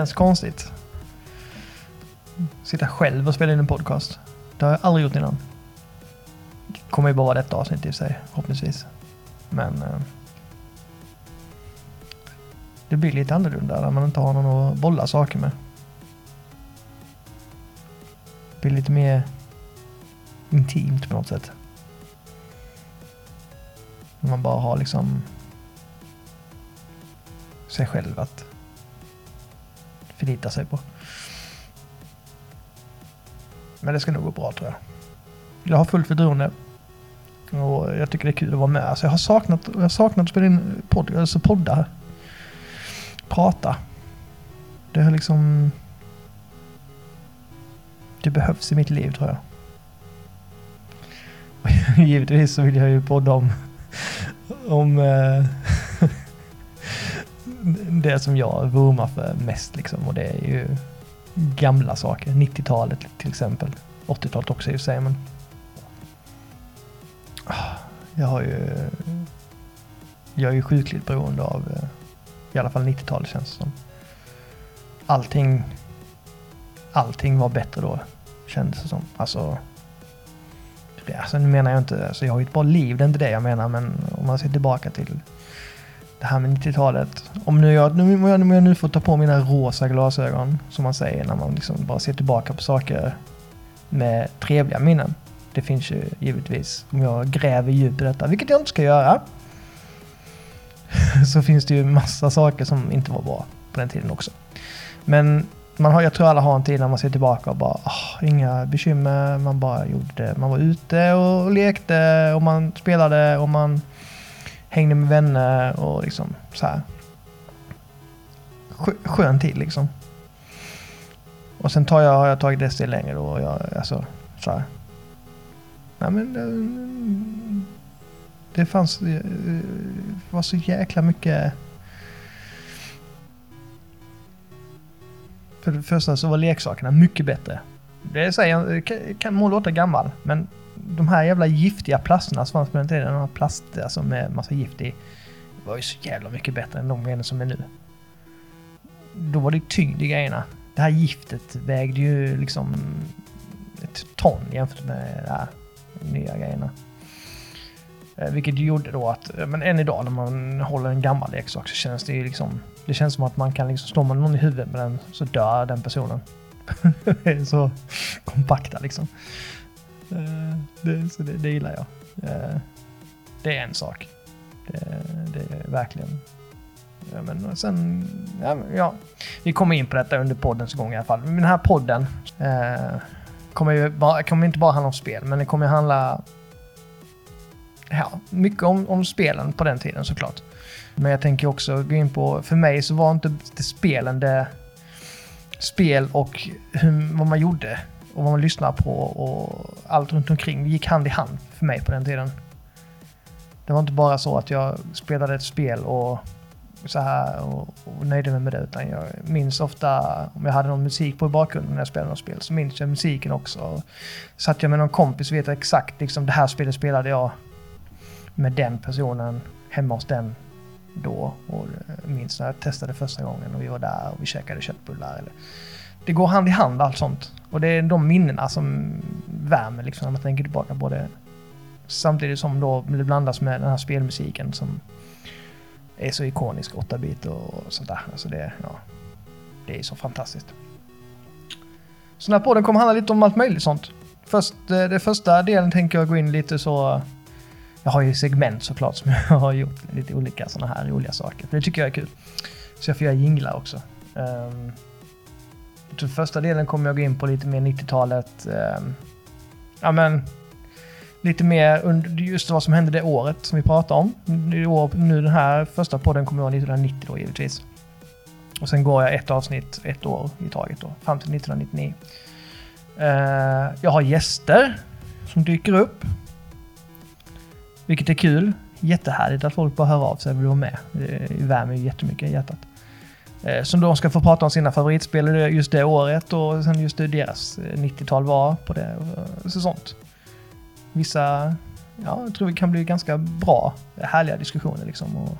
Känns konstigt. Sitta själv och spela in en podcast. Det har jag aldrig gjort innan. Det Kommer ju bara vara detta avsnitt i och för sig, förhoppningsvis. Men... Eh, det blir lite annorlunda när man inte har någon att bolla saker med. Det blir lite mer intimt på något sätt. Man bara har liksom sig själv att förlita sig på. Men det ska nog gå bra tror jag. Jag har fullt förtroende. Och jag tycker det är kul att vara med. Alltså jag har saknat, jag har saknat att spela in podd, alltså poddar. Prata. Det har liksom... Det behövs i mitt liv tror jag. Och givetvis så vill jag ju podda om... om eh, det som jag vurmar för mest liksom. Och det är ju gamla saker. 90-talet till exempel. 80-talet också i och för sig men. Jag har ju... Jag är ju sjukligt beroende av eh, i alla fall 90-talet känns det som. Allting... Allting var bättre då kändes det som. Alltså... Alltså nu menar jag inte, alltså jag har ju ett bra liv, det är inte det jag menar, men om man ser tillbaka till det här med 90-talet. Om nu jag, nu, om jag nu får ta på mina rosa glasögon, som man säger när man liksom bara ser tillbaka på saker med trevliga minnen. Det finns ju givetvis, om jag gräver djupt i detta, vilket jag inte ska göra, så finns det ju massa saker som inte var bra på den tiden också. Men man har, jag tror alla har en tid när man ser tillbaka och bara, oh, inga bekymmer, man bara gjorde det. Man var ute och lekte och man spelade och man hängde med vänner och liksom så här. Skön tid liksom. Och sen tar jag, har jag tagit det steg längre då och jag, alltså så här. Nej men det, det fanns, eh, det var så jäkla mycket För det första så var leksakerna mycket bättre. Det säger, kan må låta gammal, men de här jävla giftiga plasterna som fanns på den tiden, de här plaster alltså med massa gift i, var ju så jävla mycket bättre än de grejerna som är nu. Då var det tyngd i grejerna. Det här giftet vägde ju liksom ett ton jämfört med de här nya grejerna. Eh, vilket gjorde då att, eh, men än idag när man håller en gammal leksak så känns det ju liksom, det känns som att man kan liksom slå man någon i huvudet med den så dör den personen. så kompakta liksom. Eh, det, så det, det gillar jag. Eh, det är en sak. Det, det är verkligen... Ja, men sen, ja, ja, vi kommer in på detta under poddens gång i alla fall. Men den här podden eh, kommer ju bara, kommer inte bara handla om spel, men det kommer handla ja, mycket om, om spelen på den tiden såklart. Men jag tänker också gå in på, för mig så var inte det spelen det spel och hur, vad man gjorde och vad man lyssnar på och allt runt omkring gick hand i hand för mig på den tiden. Det var inte bara så att jag spelade ett spel och så här och, och nöjde mig med det utan jag minns ofta om jag hade någon musik på i bakgrunden när jag spelade något spel så minns jag musiken också. Satt jag med någon kompis vet jag exakt liksom det här spelet spelade jag med den personen hemma hos den då. Och eh, minns när jag testade första gången och vi var där och vi käkade köttbullar. Eller. Det går hand i hand allt sånt. Och det är de minnena som värmer liksom när man tänker tillbaka på det. Samtidigt som då det blandas med den här spelmusiken som är så ikonisk, 8-bit och sånt där. Alltså det, ja, det är så fantastiskt. Så den här podden kommer handla lite om allt möjligt sånt. Först, det, det första delen tänker jag gå in lite så eh, jag har ju segment såklart som jag har gjort lite olika sådana här roliga saker. Det tycker jag är kul. Så jag får göra jinglar också. Um, första delen kommer jag gå in på lite mer 90-talet. Eh, ja men lite mer under just vad som hände det året som vi pratar om. nu den här första podden kommer vara 1990 då givetvis. Och sen går jag ett avsnitt ett år i taget då, fram till 1999. Eh, jag har gäster som dyker upp. Vilket är kul. Jättehärligt att folk bara hör av sig och vill vara med. Det värmer ju jättemycket i hjärtat. Eh, som de ska få prata om sina favoritspel just det året och sen just det deras eh, 90-tal var på det. Eh, så sånt. Vissa, ja, jag tror vi kan bli ganska bra, härliga diskussioner liksom. Och,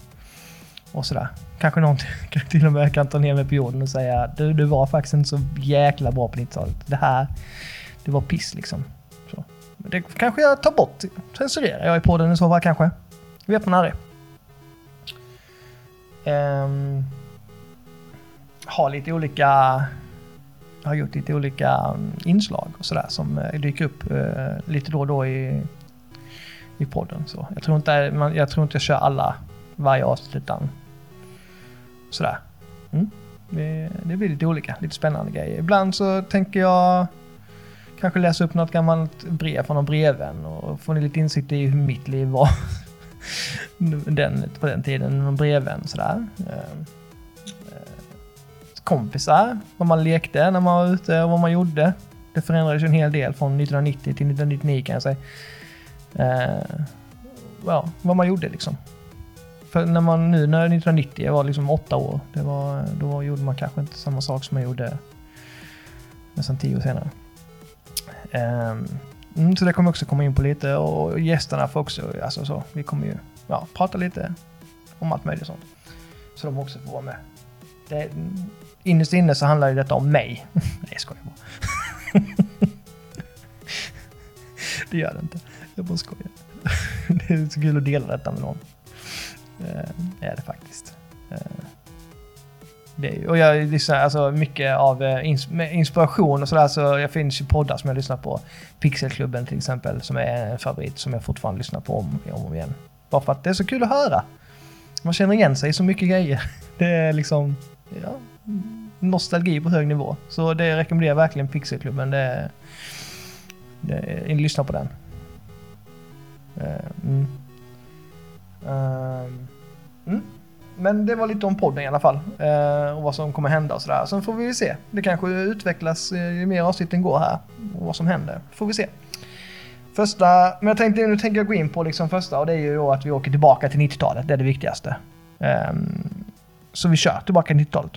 och sådär. Kanske någon till och med kan ta ner mig på jorden och säga du, du var faktiskt inte så jäkla bra på 90-talet. Det här, det var piss liksom. Så. Det kanske jag tar bort, censurerar jag i podden i så fall kanske. Vet man aldrig. Um, har lite olika har gjort lite olika mm, inslag och sådär som eh, dyker upp uh, lite då och då i, i podden. Så jag, tror inte, man, jag tror inte jag kör alla varje avsnitt utan sådär. Mm. Det, det, blir lite olika, lite spännande grejer. Ibland så tänker jag kanske läsa upp något gammalt brev från någon brevvän och få lite insikt i hur mitt liv var den, på den tiden. Någon brevvän sådär. Eh, Kompisar, vad man lekte när man var ute och vad man gjorde. Det förändrades ju en hel del från 1990 till 1999 kan jag säga. Eh, ja, vad man gjorde liksom. För när man nu, när 1990, jag var liksom åtta år, det var, då gjorde man kanske inte samma sak som man gjorde nästan tio år senare. Um, så det kommer också komma in på lite och gästerna får också, alltså så, vi kommer ju ja, prata lite om allt möjligt sånt. Så de också får vara med. Det, innerst inne så handlar ju detta om mig. Nej, jag skojar bara. det gör det inte. Jag bara skojar. det är så kul att dela detta med någon. Det är det faktiskt. Eh, det är, och jag lyssnar alltså mycket av eh, inspiration och sådär, så jag finns ju poddar som jag lyssnar på. Pixelklubben till exempel, som är en favorit som jag fortfarande lyssnar på om, om och om igen. Bara för att det är så kul att höra. Man känner igen sig i så mycket grejer. Det är liksom, ja, nostalgi på hög nivå. Så det rekommenderar verkligen Pixelklubben. Det, det, lyssna på den. Eh, mm. Ehm, mm. Men det var lite om podden i alla fall. Eh, och vad som kommer hända och sådär. Sen får vi se. Det kanske utvecklas eh, ju mer avsnitten går här. Och vad som händer. Får vi se. Första, men jag tänkte, nu tänker jag gå in på liksom första och det är ju då att vi åker tillbaka till 90-talet. Det är det viktigaste. Ehm, så vi kör tillbaka till 90-talet.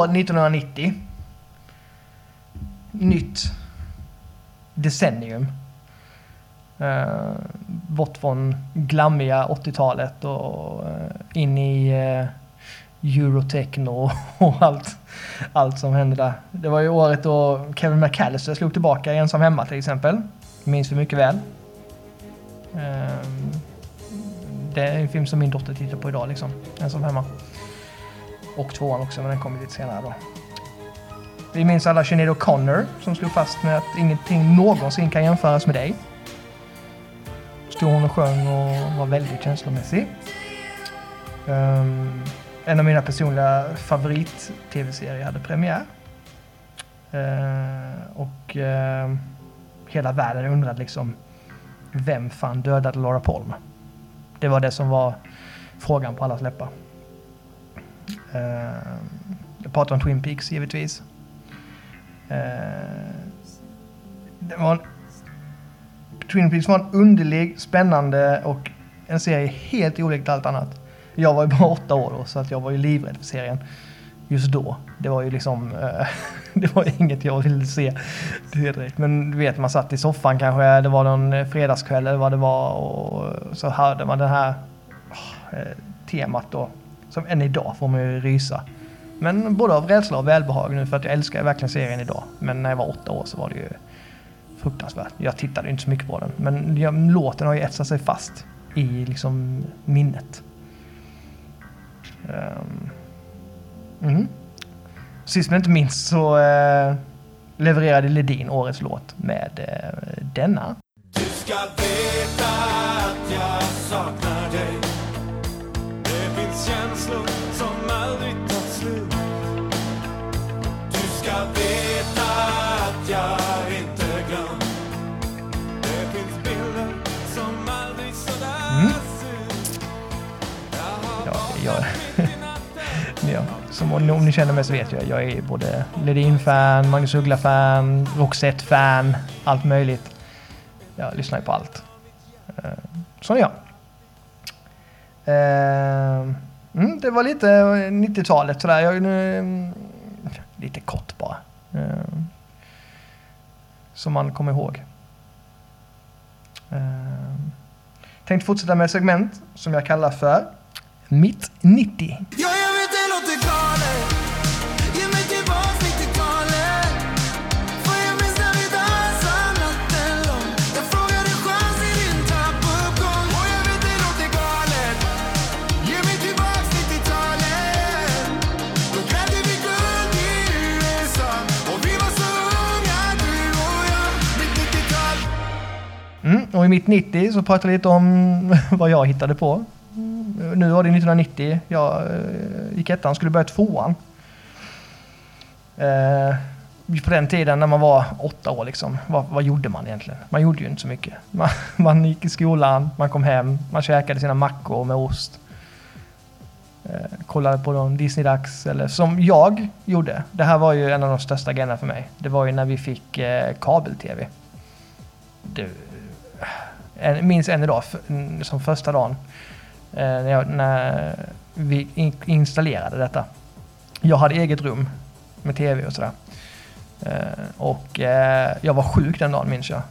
År 1990. Nytt decennium. Uh, bort från glammiga 80-talet och eh, in i uh, eurotechno och allt, allt som hände där. Det var ju året då Kevin McAllister slog tillbaka i Ensam Hemma till exempel. minns vi mycket väl. Uh, det är en film som min dotter tittar på idag liksom. Ensam Hemma. Och tvåan också, men den kommer lite senare då. Vi minns alla Sinéad O'Connor som slog fast med att ingenting någonsin kan jämföras med dig. Stod hon och sjöng och var väldigt känslomässig. Um, en av mina personliga favorit-tv-serier hade premiär. Uh, och uh, hela världen undrade liksom vem fan dödade Laura Palm? Det var det som var frågan på allas läppar. Eh, jag pratar om Twin Peaks givetvis. Eh, det var en, Twin Peaks var en underlig, spännande och en serie helt olikt allt annat. Jag var ju bara åtta år då, så att jag var ju livrädd för serien just då. Det var ju liksom, eh, det var inget jag ville se direkt. Men du vet, man satt i soffan kanske, det var någon fredagskväll eller vad det var och så hörde man det här oh, temat då som än idag får man ju rysa. Men både av rädsla och välbehag nu för att jag älskar verkligen serien idag. Men när jag var åtta år så var det ju fruktansvärt. Jag tittade inte så mycket på den. Men jag, låten har ju etsat sig fast i liksom minnet. Um, mm. Sist men inte minst så uh, levererade Ledin årets låt med uh, denna. Du ska veta att jag saknar dig Liksom, som om ni känner mig så vet jag, jag är både Ledin-fan, Magnus Uggla-fan, Roxette-fan, allt möjligt. Jag lyssnar ju på allt. Sån är jag. Mm, det var lite eh, 90-talet sådär. Jag, nu, mm, lite kort bara. Eh, som man kommer ihåg. Eh, Tänkte fortsätta med ett segment som jag kallar för Mitt 90. Och i mitt 90 så pratade jag lite om vad jag hittade på. Nu var det 1990. Jag eh, gick ettan skulle börja tvåan. Eh, på den tiden när man var åtta år, liksom, vad, vad, gjorde man egentligen? Man gjorde ju inte så mycket. Man, man gick i skolan, man kom hem, man käkade sina mackor med ost. Eh, kollade på någon Disney-dags, eller som jag gjorde. Det här var ju en av de största grejerna för mig. Det var ju när vi fick eh, kabel-tv en, minns än idag, som första dagen eh, när, jag, när vi in, installerade detta. Jag hade eget rum med tv och sådär. Eh, och eh, jag var sjuk den dagen minns jag.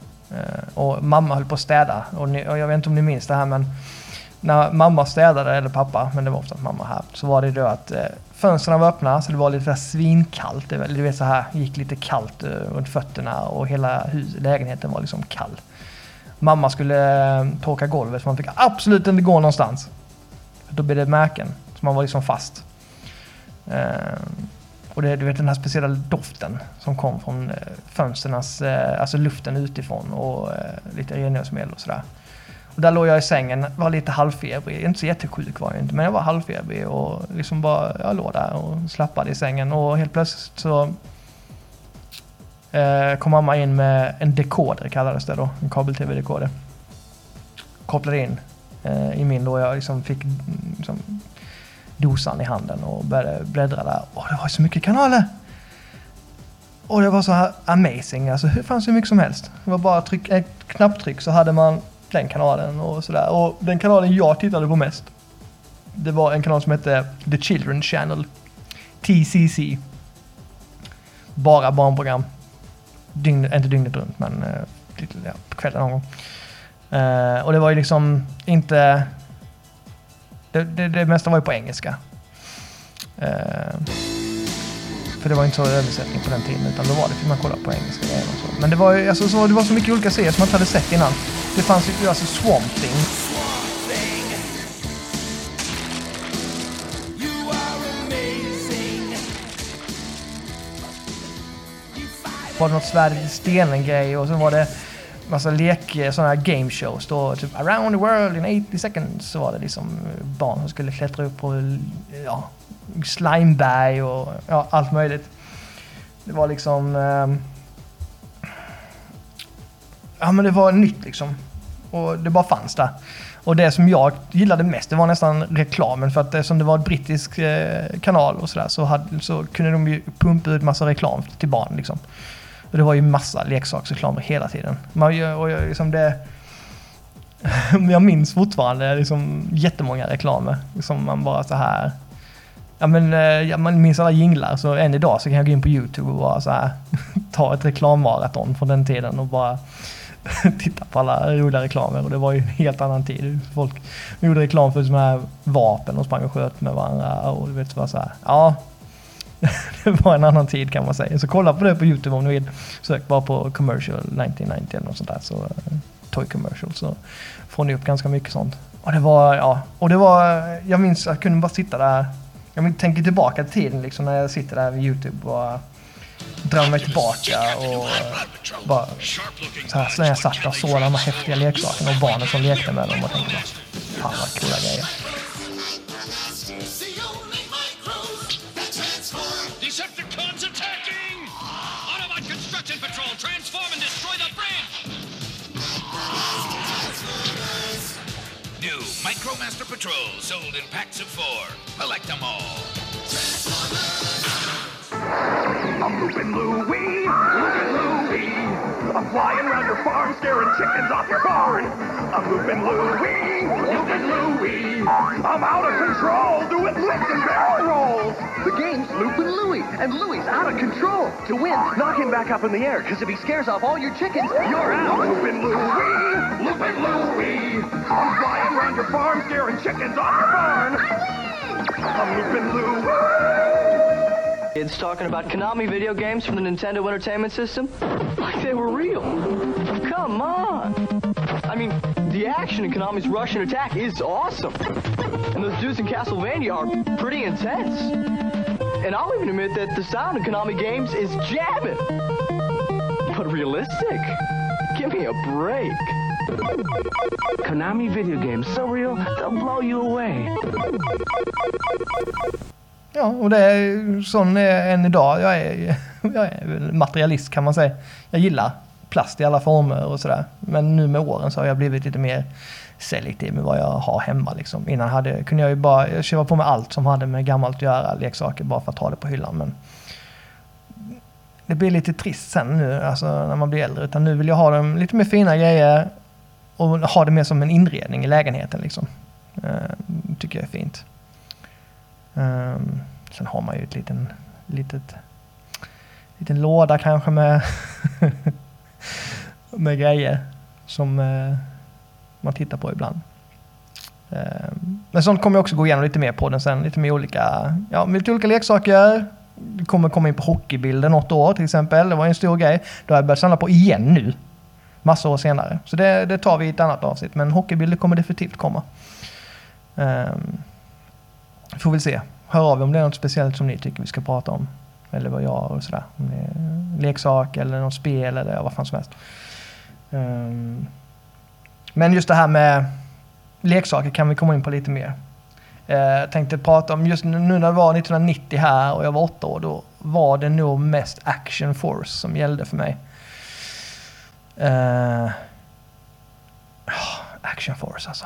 Och mamma höll på att städa. Och, ni, och, jag vet inte om ni minns det här men när mamma städade, eller pappa, men det var oftast mamma här, så var det då att eh, fönstren var öppna så det var lite svinkallt. Det, du vet så här, gick lite kallt runt fötterna och hela hus, lägenheten var liksom kall. Mamma skulle eh, torka golvet för man fick absolut inte gå någonstans. Då blev det märken, så man var liksom fast. Eh, och det, du vet den här speciella doften som kom från uh, fönsternas, alltså luften utifrån och lite rengöringsmedel och sådär. Och där låg jag i sängen, var lite halvfebrig, inte så jättesjuk var jag inte, men jag var halvfebrig och liksom bara, jag låg där och slappade i sängen och helt plötsligt så Eh, kom mamma in med en dekoder kallades det då, en kabel-tv-dekoder. Kopplade in eh, i min då jag liksom fick liksom, dosan i handen och började bläddra där. Och det var så mycket kanaler! Och det var så här amazing, alltså det fanns hur mycket som helst. Det var bara tryck, ett knapptryck så hade man den kanalen och sådär. Och den kanalen jag tittade på mest, det var en kanal som hette The Children Channel. TCC. Bara barnprogram dygn, inte dygnet runt, men eh, ja, på kvällen någon gång. Uh, och det var ju liksom inte... Det, det, det mesta var ju på engelska. Uh, för det var inte så översättning på den tiden, utan då var det, fick man kolla på engelska grejer och så. Men det var ju alltså, så, det var så mycket olika serier som man inte hade sett innan. Det fanns ju alltså Swamp Thing. Var det något svärd i stenen-grej och så var det massa lek, sådana här game shows då, typ around the world in 80 seconds så var det liksom eh, barn som skulle klättra upp på eh, ja, slimeberg och ja, allt möjligt. Det var liksom... Eh, ja men det var nytt liksom. Och det bara fanns där. Och det som jag gillade mest det var nästan reklamen för att eftersom det var en brittisk eh, kanal och sådär så, så kunde de ju pumpa ut massa reklam till barn liksom. Och det var ju massa leksaksreklamer hela tiden. Man, och jag, liksom det, jag minns fortfarande liksom jättemånga reklamer som man bara så här Ja men eh, ja, man minns alla jinglar så än idag så kan jag gå in på Youtube och bara så här ta ett reklammaraton från den tiden och bara titta på alla roliga reklamer och det var ju en helt annan tid. Folk gjorde reklam för sådana här vapen och sprang och sköt med varandra och du vet så här. Ja, det var en annan tid kan man säga. Så kolla på det på Youtube om ni vill. Sök bara på commercial 1990 eller något sånt där. Så, eh, toy commercial så får ni upp ganska mycket sånt. Och det var, ja, och det var, jag minns att jag kunde bara sitta där. Jag tänker tillbaka till tiden liksom när jag sitter där vid Youtube och drar mig tillbaka och bara så här, så när jag satt där och såg de här häftiga leksakerna och barnen som lekte med dem och tänkte bara, fan vad coola grejer. Micromaster Patrol, sold in packs of four. Collect them all. I'm looping Louie, looping Louie. I'm flying around your farm, scaring chickens off your barn. I'm looping Louie, looping Louie. I'm out of control, doing flips and barrel rolls. The game's Loopin' Louie, and Louie's out of control. To win, knock him back up in the air, because if he scares off all your chickens, you're I'm out. looping Louie, looping Louie. I'm flying around your farm, scaring chickens off your barn. I win! I'm looping Louie. Kids talking about Konami video games from the Nintendo Entertainment System like they were real. Come on. I mean, the action in Konami's Russian attack is awesome. And those dudes in Castlevania are pretty intense. And I'll even admit that the sound in Konami games is jamming. But realistic? Give me a break. Konami video games so real, they'll blow you away. Ja, och det är sån är än idag. Jag är, jag är materialist kan man säga. Jag gillar plast i alla former och sådär. Men nu med åren så har jag blivit lite mer selektiv med vad jag har hemma. Liksom. Innan hade, kunde jag ju bara jag köpa på mig allt som hade med gammalt att göra, leksaker, bara för att ha det på hyllan. Men det blir lite trist sen nu, alltså när man blir äldre. Utan nu vill jag ha dem lite mer fina grejer och ha det mer som en inredning i lägenheten. Liksom. Uh, tycker jag är fint. Um, sen har man ju ett liten, litet, liten låda kanske med, med grejer som eh, man tittar på ibland. Ehm, men sånt kommer jag också gå igenom lite mer på den sen. Lite mer olika, ja, lite olika leksaker. Det kommer komma in på hockeybilder något år till exempel. Det var en stor grej. Då har jag börjat samla på igen nu. Massa år senare. Så det, det tar vi i ett annat avsnitt. Men hockeybilder kommer definitivt komma. Um, Får väl se. Hör av er om det är något speciellt som ni tycker vi ska prata om. Eller vad jag och sådär. Om det är leksak eller något spel eller vad fan som helst. Um, men just det här med leksaker kan vi komma in på lite mer. Eh, tänkte prata om just nu när det var 1990 här och jag var åtta år. Då var det nog mest Action Force som gällde för mig. Uh, Action Force alltså.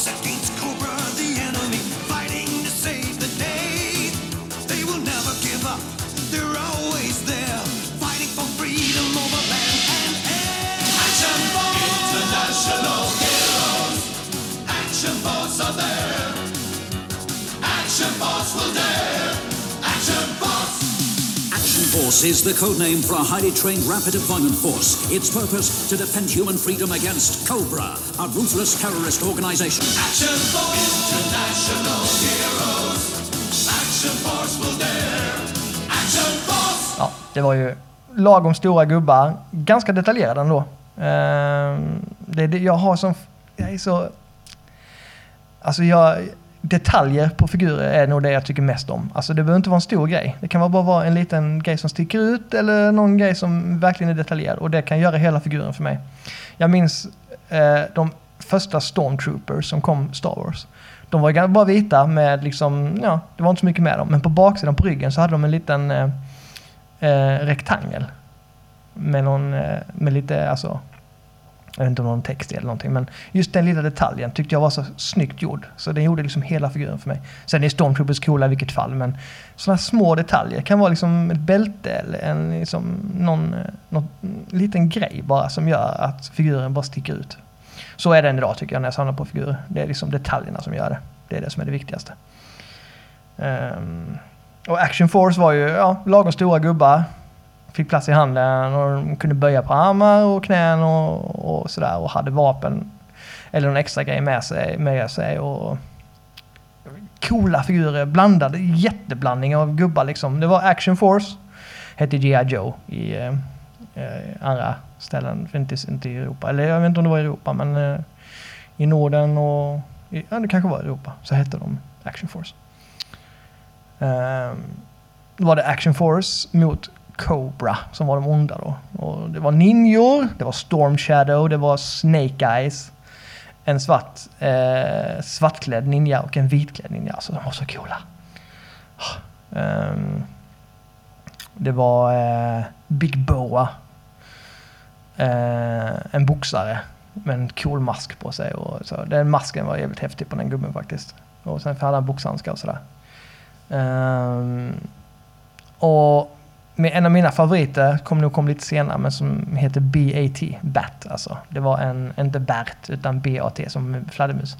Force against Cobra, the enemy, Force is the code name for a highly trained rapid deployment force. Its purpose to defend human freedom against Cobra, a ruthless terrorist organization. Action Force! International heroes! Action Force will dare! Action Force! Ja, det var ju lagom stora gubbar. Ganska detaljerade ändå. Ehm, det, det, jag har som... Jag är så... Alltså jag... Detaljer på figurer är nog det jag tycker mest om. Alltså det behöver inte vara en stor grej. Det kan bara vara en liten grej som sticker ut eller någon grej som verkligen är detaljerad. Och det kan göra hela figuren för mig. Jag minns eh, de första Stormtroopers som kom Star Wars. De var bara vita med liksom, ja, det var inte så mycket med dem. Men på baksidan på ryggen så hade de en liten eh, eh, rektangel. Med någon, eh, med lite, alltså, jag vet inte om någon text eller någonting, men just den lilla detaljen tyckte jag var så snyggt gjord. Så den gjorde liksom hela figuren för mig. Sen är Stormtroopers coola i vilket fall, men sådana små detaljer kan vara liksom ett bälte eller en, liksom, någon, eh, någon mm, liten grej bara som gör att figuren bara sticker ut. Så är det än idag tycker jag när jag samlar på figurer. Det är liksom detaljerna som gör det. Det är det som är det viktigaste. Um, och Action Force var ju ja, lagom stora gubbar. Fick plats i handen och kunde böja på armar och knän och, och sådär och hade vapen eller någon extra grej med sig. Med sig och coola figurer, blandade, jätteblandning av gubbar liksom. Det var Action Force, hette G.I. Joe i eh, eh andra ställen, inte, inte i Europa. Eller jag vet inte om det var i Europa, men eh, i Norden och i, ja, det kanske var i Europa, så hette de Action Force. Eh, då var det Action Force mot Cobra som var de onda då. Och det var ninjor, det var Storm Shadow, det var Snake Eyes. En svart, eh, svartklädd ninja och en vitklädd ninja. Alltså de var så coola. Um, det var eh, Big Boa. Eh, en boxare med en cool mask på sig. Och så. Den masken var jävligt häftig på den gubben faktiskt. Och sen hade han boxhandskar och sådär. Um, och med en av mina favoriter, kom nog komma lite senare, men som heter BAT, BAT alltså. Det var en, inte Bert, utan BAT som fladdermus.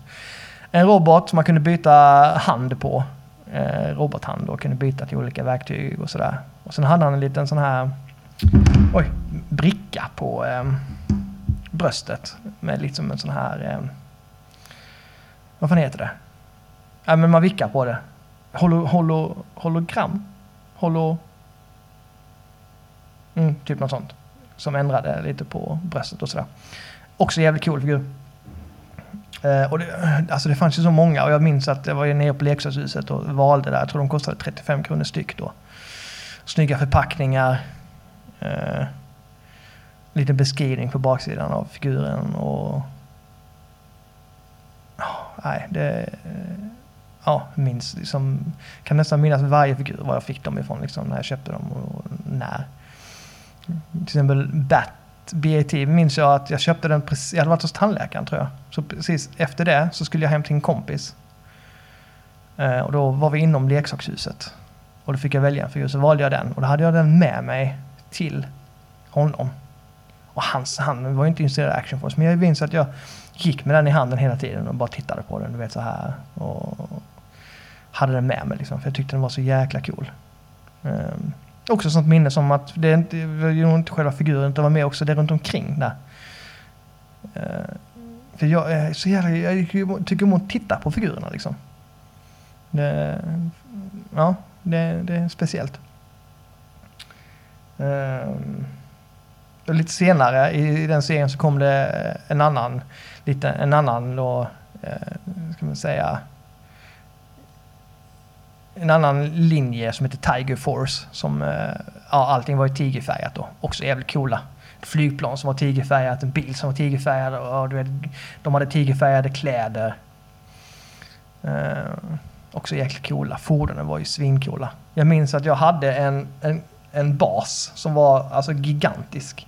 En robot som man kunde byta hand på. Eh, robothand och kunde byta till olika verktyg och sådär. Och sen hade han en liten sån här oj, bricka på eh, bröstet med liksom en sån här eh, vad fan heter det? Ja, men man vickar på det. Holo, holo, hologram? Holo... Mm, typ något sånt. Som ändrade lite på bröstet och sådär. Också jävligt cool figur. Eh, och det, alltså det fanns ju så många och jag minns att jag var ju nere på leksakshuset och valde där. Jag tror de kostade 35 kronor styck då. Snygga förpackningar. Eh, liten beskrivning på baksidan av figuren och... Oh, nej, det... Ja, minns liksom... Kan nästan minnas varje figur, var jag fick dem ifrån liksom, när jag köpte dem och när. Till exempel Bat, BAT, minns jag att jag köpte den precis... Jag hade varit hos tandläkaren tror jag. Så precis efter det så skulle jag hem till en kompis. Eh, och då var vi inom leksakshuset. Och då fick jag välja en figur, så valde jag den. Och då hade jag den med mig till honom. Och hans, han var ju inte intresserad av Action Force, men jag minns att jag gick med den i handen hela tiden och bara tittade på den, du vet så här. Och hade den med mig liksom, för jag tyckte den var så jäkla cool. Um, också sånt minne som att det, inte, det var ju inte själva figuren, utan var med också det runt omkring där. Uh, för jag är så jävla, jag tycker om att titta på figurerna liksom. Det, ja, det, det är speciellt. Um, och lite senare i, den serien så kom det en annan, lite, en annan då, eh, ska man säga, en annan linje som heter Tiger Force. Som, eh, ja, allting var ju tigerfärgat då. Också jävligt coola. Flygplan som var tigerfärgat, en bil som var tigerfärgad och du vet, de hade tigerfärgade kläder. Eh, också jäkligt coola. Fordonen var ju svincoola. Jag minns att jag hade en, en, en bas som var alltså gigantisk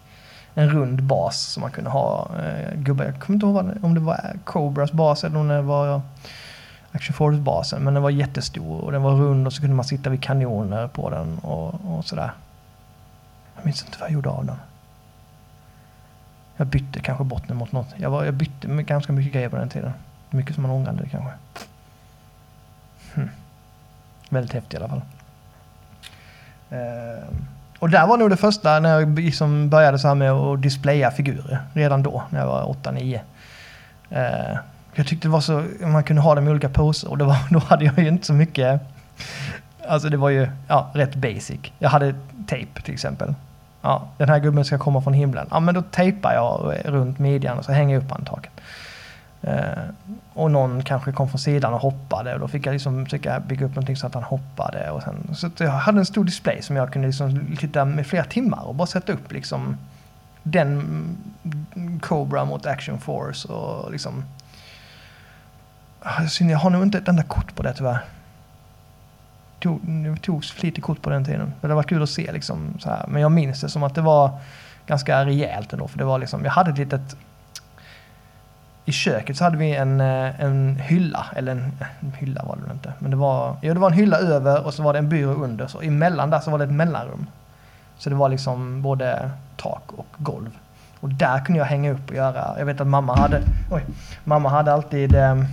en rund bas som man kunde ha eh, gubbar. Jag kommer inte ihåg om det var Cobras bas eller om det var Action Force-basen. Men den var jättestor och den var rund och så kunde man sitta vid kanoner på den och, och sådär. Jag minns inte vad jag gjorde av den. Jag bytte kanske bort den mot något. Jag, var, jag bytte med ganska mycket grejer på den tiden. Mycket som man ångrade kanske. Hmm. Väldigt häftigt i alla fall. Uh, och där var nog det första när jag liksom började så här med att displaya figurer. Redan då, när jag var 8-9. Eh, jag tyckte det var så, man kunde ha dem i olika poser och det var, då hade jag ju inte så mycket, alltså det var ju ja, rätt basic. Jag hade tejp till exempel. Ja, den här gubben ska komma från himlen. Ja, men då tejpar jag runt midjan och så hänger jag upp handtaget. Eh, och någon kanske kom från sidan och hoppade och då fick jag liksom försöka bygga upp någonting så att han hoppade. Och sen, så jag hade en stor display som jag kunde liksom titta med flera timmar och bara sätta upp liksom den Cobra mot Action Force och liksom Ah, jag har nog inte ett enda kort på det tyvärr. Det togs för lite kort på den tiden. Det var kul att se liksom så här. Men jag minns det som att det var ganska rejält ändå. För det var liksom, jag hade ett litet i köket så hade vi en, eh, en hylla, eller en, en hylla var det väl inte, men det var, ja, det var en hylla över och så var det en byrå under. Så emellan där så var det ett mellanrum. Så det var liksom både tak och golv. Och där kunde jag hänga upp och göra, jag vet att mamma hade, oj, mamma hade alltid eh,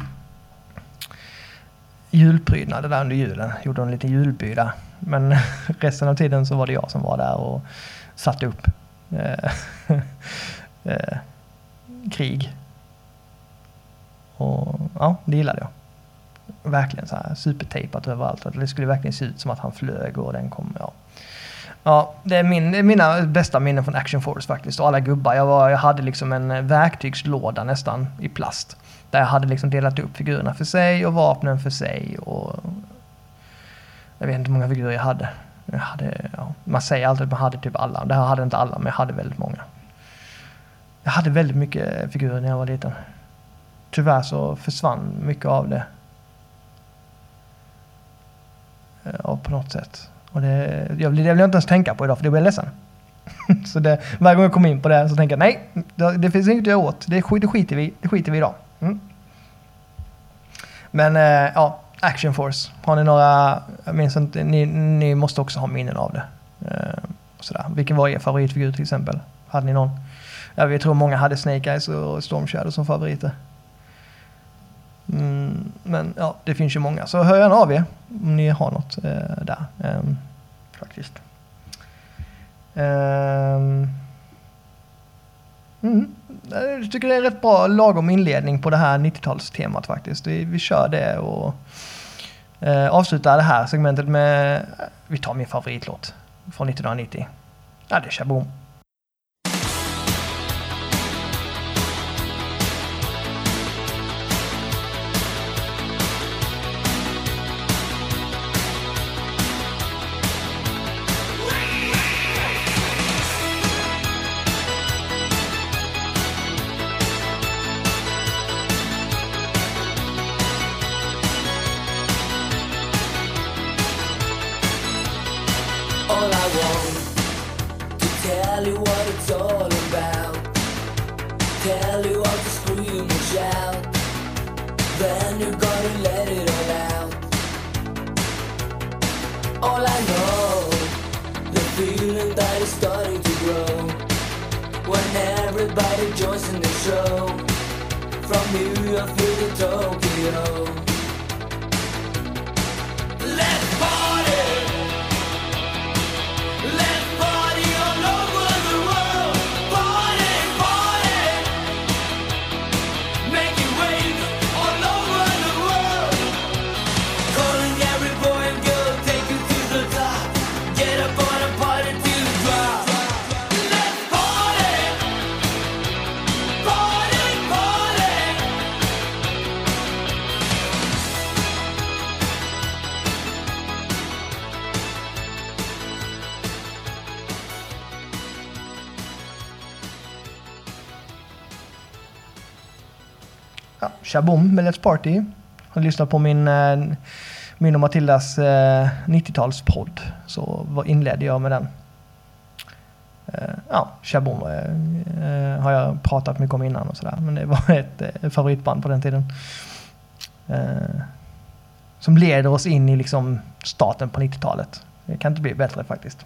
julprydnader där under julen. Gjorde en liten julby där. Men resten av tiden så var det jag som var där och satte upp eh, eh, krig och ja, det gillade jag. Verkligen så här supertejpat överallt. Det skulle verkligen se ut som att han flög och den kom, ja. Ja, det är, min, det är mina bästa minnen från Action Force faktiskt. Och alla gubbar. Jag, var, jag hade liksom en eh, verktygslåda nästan i plast. Där jag hade liksom delat upp figurerna för sig och vapnen för sig. Och jag vet inte hur många figurer jag hade. Jag hade ja, man säger alltid att man hade typ alla. Det här hade inte alla, men jag hade väldigt många. Jag hade väldigt mycket figurer när jag var liten tyvärr så försvann mycket av det. Eh, ja, på något sätt. Och det, jag, det vill jag inte ens tänka på idag för det blir jag ledsen. så det, varje gång jag kommer in på det så tänker jag nej, det, det finns inget att göra åt. Det, det skiter vi Det skiter vi i idag. Mm. Men eh, ja, Action Force. Har ni några, jag minns inte, ni, ni måste också ha minnen av det. Eh, sådär. Vilken var er favoritfigur till exempel? Hade ni någon? Ja, jag tror många hade Snake Eyes och Storm Shadow som favoriter. Mm, men ja, det finns ju många. Så hör gärna av er om ni har något eh, där. Eh, faktiskt. Ehm, mm, jag tycker det är en rätt bra lagom inledning på det här 90-talstemat faktiskt. Vi, vi kör det och eh, avslutar det här segmentet med, vi tar min favoritlåt från 1990. Ja, det är Shaboom. Shaboom med Let's Party. Har lyssnat på min, eh, min och Matildas eh, 90-talspodd. Så vad inledde jag med den. Eh, ja, Shaboom har jag pratat mycket om innan och sådär. Men det var ett favoritband på den tiden. Som leder oss in i liksom starten på 90-talet. Det kan inte bli bättre faktiskt.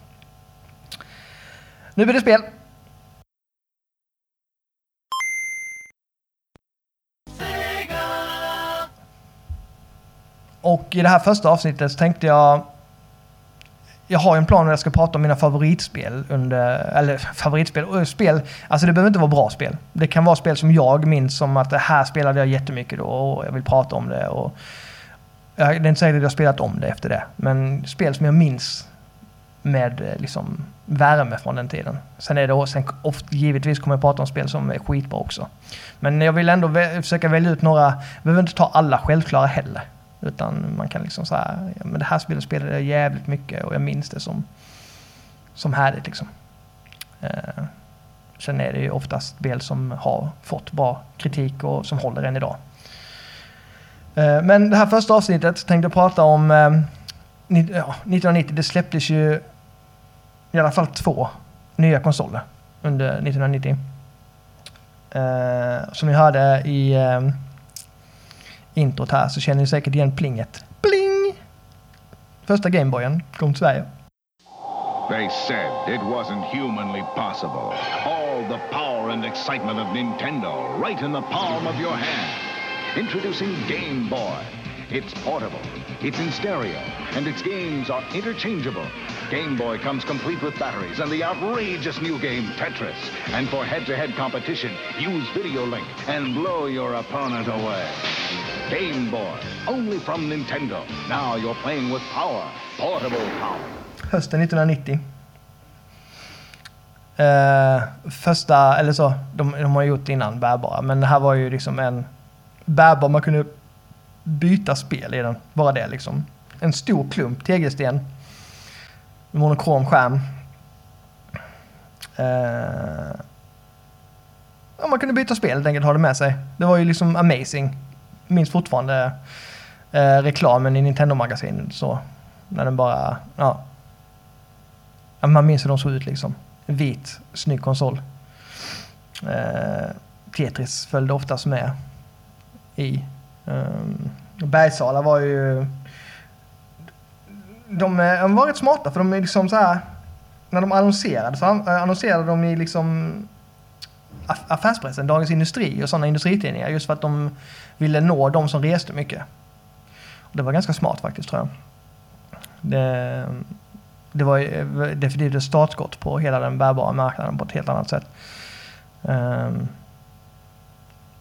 Nu blir det spel. Och i det här första avsnittet så tänkte jag... Jag har ju en plan där jag ska prata om mina favoritspel under... Eller favoritspel? och Spel, alltså det behöver inte vara bra spel. Det kan vara spel som jag minns som att det här spelade jag jättemycket då och jag vill prata om det. Och, jag, det är inte säkert att jag har spelat om det efter det. Men spel som jag minns med eh, liksom värme från den tiden. Sen är det sen oft, givetvis kommer jag prata om spel som är skitbra också. Men jag vill ändå vä- försöka välja ut några, jag behöver inte ta alla självklara heller. Utan man kan liksom säga, ja, men det här spelet spelade jag jävligt mycket och jag minns det som, som härligt liksom. Eh, sen är det ju oftast spel som har fått bra kritik och som håller än idag. Eh, men det här första avsnittet tänkte jag prata om eh, ja, 1990. Det släpptes ju i alla fall två nya konsoler under 1990. Eh, som ni hörde i eh, introt här så känner ni säkert igen plinget. Pling! Första Gameboyen kom till Sverige. They said it wasn't humanly possible. All the power and excitement of Nintendo right in the palm of your hand. Introducing Game Boy. It's portable, it's in stereo, and its games are interchangeable. Game Boy comes complete with batteries and the outrageous new game Tetris. And for head-to-head competition, use Video Link and blow your opponent away. Game Boy, only from Nintendo. Now you're playing with power, portable power. Hösten 1990. Eh, första, eller så, de, de har gjort innan bärbara, men det här var ju liksom en bärbar, man kunde byta spel i den. Bara det liksom. En stor klump tegelsten. Monokrom skärm. Uh, ja, man kunde byta spel helt enkelt, ha det med sig. Det var ju liksom amazing. Minns fortfarande uh, reklamen i Nintendo-magasinet så. När den bara, ja. ja, man minns hur de såg ut liksom. En vit, snygg konsol. Uh, Tetris följde oftast med i. Um, Bergsala var ju... De, eh, de var rätt smarta för de är liksom så här... När de annonserade så eh, annonserade de i liksom affärspressen, Dagens Industri och sådana industritidningar just för att de ville nå de som reste mycket. Och det var ganska smart faktiskt tror jag. Det, ehm, det var eh, definitivt ett startskott på hela den bärbara marknaden på ett helt annat sätt. Ehm,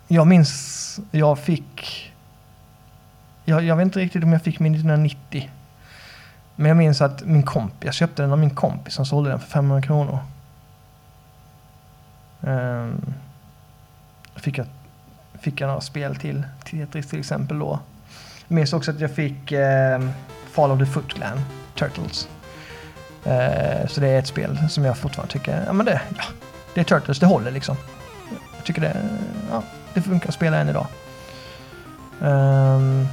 jag minns, jag fick, jag, jag vet inte riktigt om jag fick min 1990. Men jag minns att min kompis, jag köpte den av min kompis som sålde den för 500 kronor. Um, fick, jag, fick jag några spel till, Tetris till exempel då. Jag minns också att jag fick um, Fall of the Foot Clan, Turtles. Uh, så det är ett spel som jag fortfarande tycker, ja men det, ja, det är Turtles, det håller liksom. Jag tycker det, ja, det funkar att spela än idag. Um,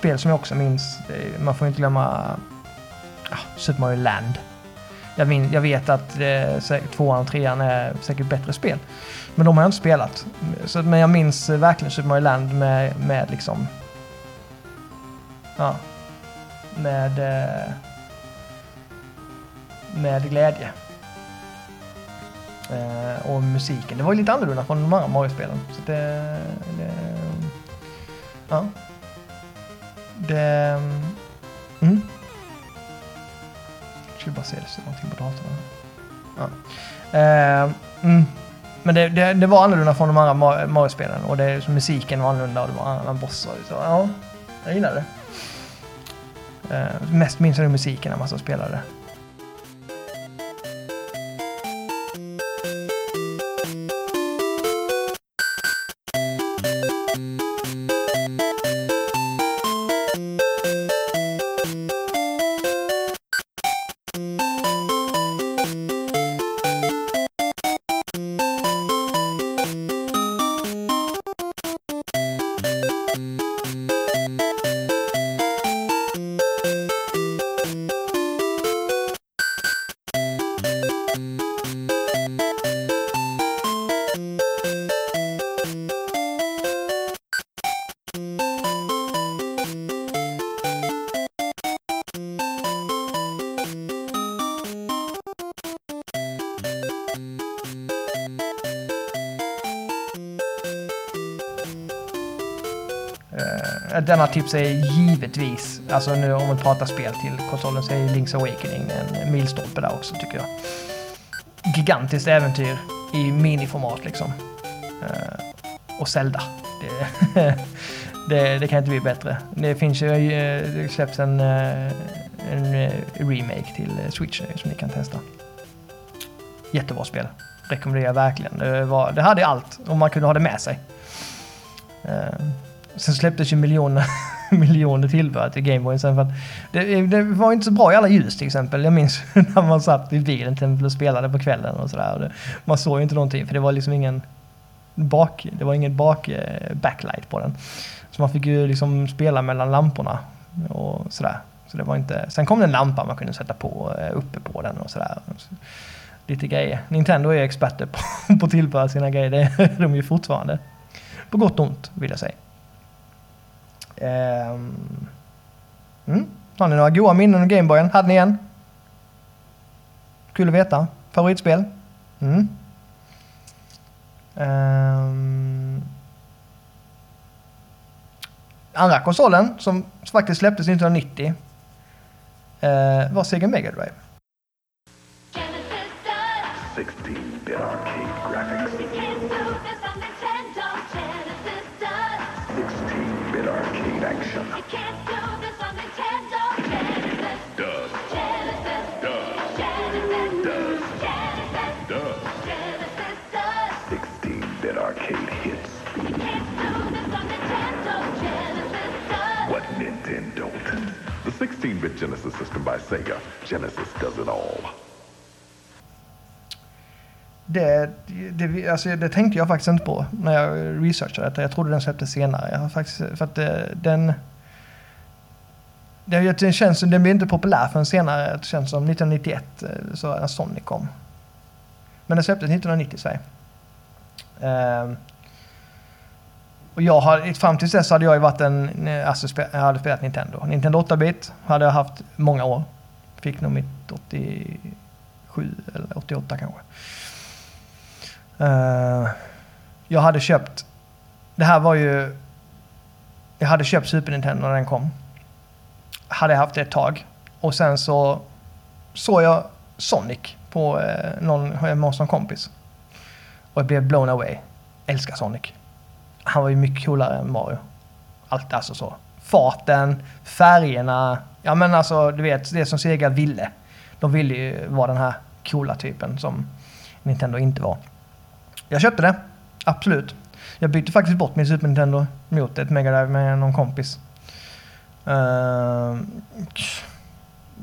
spel som jag också minns, man får inte glömma ah, Super Mario Land. Jag, min, jag vet att eh, tvåan och trean är säkert bättre spel. Men de har jag inte spelat. Så, men jag minns eh, verkligen Super Mario Land med, med liksom... Ja. Med... Eh, med glädje. Eh, och musiken. Det var ju lite annorlunda från de andra Mario-spelen. Så det, det... Ja. Det... Mm. Jag skulle bara se det står någonting på datorn. Ja. Uh, mm. Men det, det, det var annorlunda från de andra Mario-spelen. Och det, så musiken var annorlunda och det var andra bossar. Så, ja, jag gillade det. Uh, mest minns jag nog musiken när man så spelade. Denna tips är givetvis, alltså nu om man pratar spel till konsolen så är ju Link's Awakening en milstolpe där också tycker jag. Gigantiskt äventyr i miniformat liksom. Eh, och Zelda. Det, det, det kan inte bli bättre. Det finns ju, eh, det släpps en, eh, en remake till Switch som ni kan testa. Jättebra spel. Rekommenderar jag verkligen. Det, var, det hade allt om man kunde ha det med sig. Sen släpptes ju miljoner, miljoner tillbehör till Gameboy sen för att det, det var inte så bra i alla ljus till exempel. Jag minns när man satt i bilen till exempel och spelade på kvällen och sådär. Man såg ju inte någonting för det var liksom ingen bak, det var ingen bak-backlight eh, på den. Så man fick ju liksom spela mellan lamporna och sådär. Så det var inte, sen kom det en lampa man kunde sätta på eh, uppe på den och sådär. Lite grejer. Nintendo är experter på, på att tillföra sina grejer. Det är de ju fortfarande. På gott och ont vill jag säga. Ehm. Mm. Har ni några goa minnen av Gameboyen? Hade ni en? Kul att veta. Favoritspel? Mm. Ehm. Andra konsolen som faktiskt släpptes 1990 eh, var Sega Mega Drive. 16-bit arcade The 16-bit Genesis system by Sega. Genesis does it all. Det, det, alltså det tänkte jag faktiskt inte på när jag researchade detta. Jag trodde den släpptes senare. Jag har faktiskt, för att det, den... det, det känns som den blev inte populär förrän senare. Det känns som 1991 eh, så när Sonic kom. Men den släpptes 1990 i Sverige. Ehm, och jag har, fram tills dess hade jag ju varit en, eh, alltså spe, jag hade spelat Nintendo. Nintendo 8-bit hade jag haft många år. Fick nog mitt 87 eller 88 kanske. Uh, jag hade köpt, det här var ju, jag hade köpt Super Nintendo när den kom. Hade haft det ett tag. Och sen så såg jag Sonic på eh, någon, hemma hos någon kompis. Och jag blev blown away. Älskar Sonic. Han var ju mycket coolare än Mario. Allt alltså så. Farten, färgerna. Ja men alltså du vet det som Sega ville. De ville ju vara den här coola typen som Nintendo inte var. Jag köpte det. Absolut. Jag bytte faktiskt bort min Super Nintendo mot ett Mega Drive med någon kompis. Uh,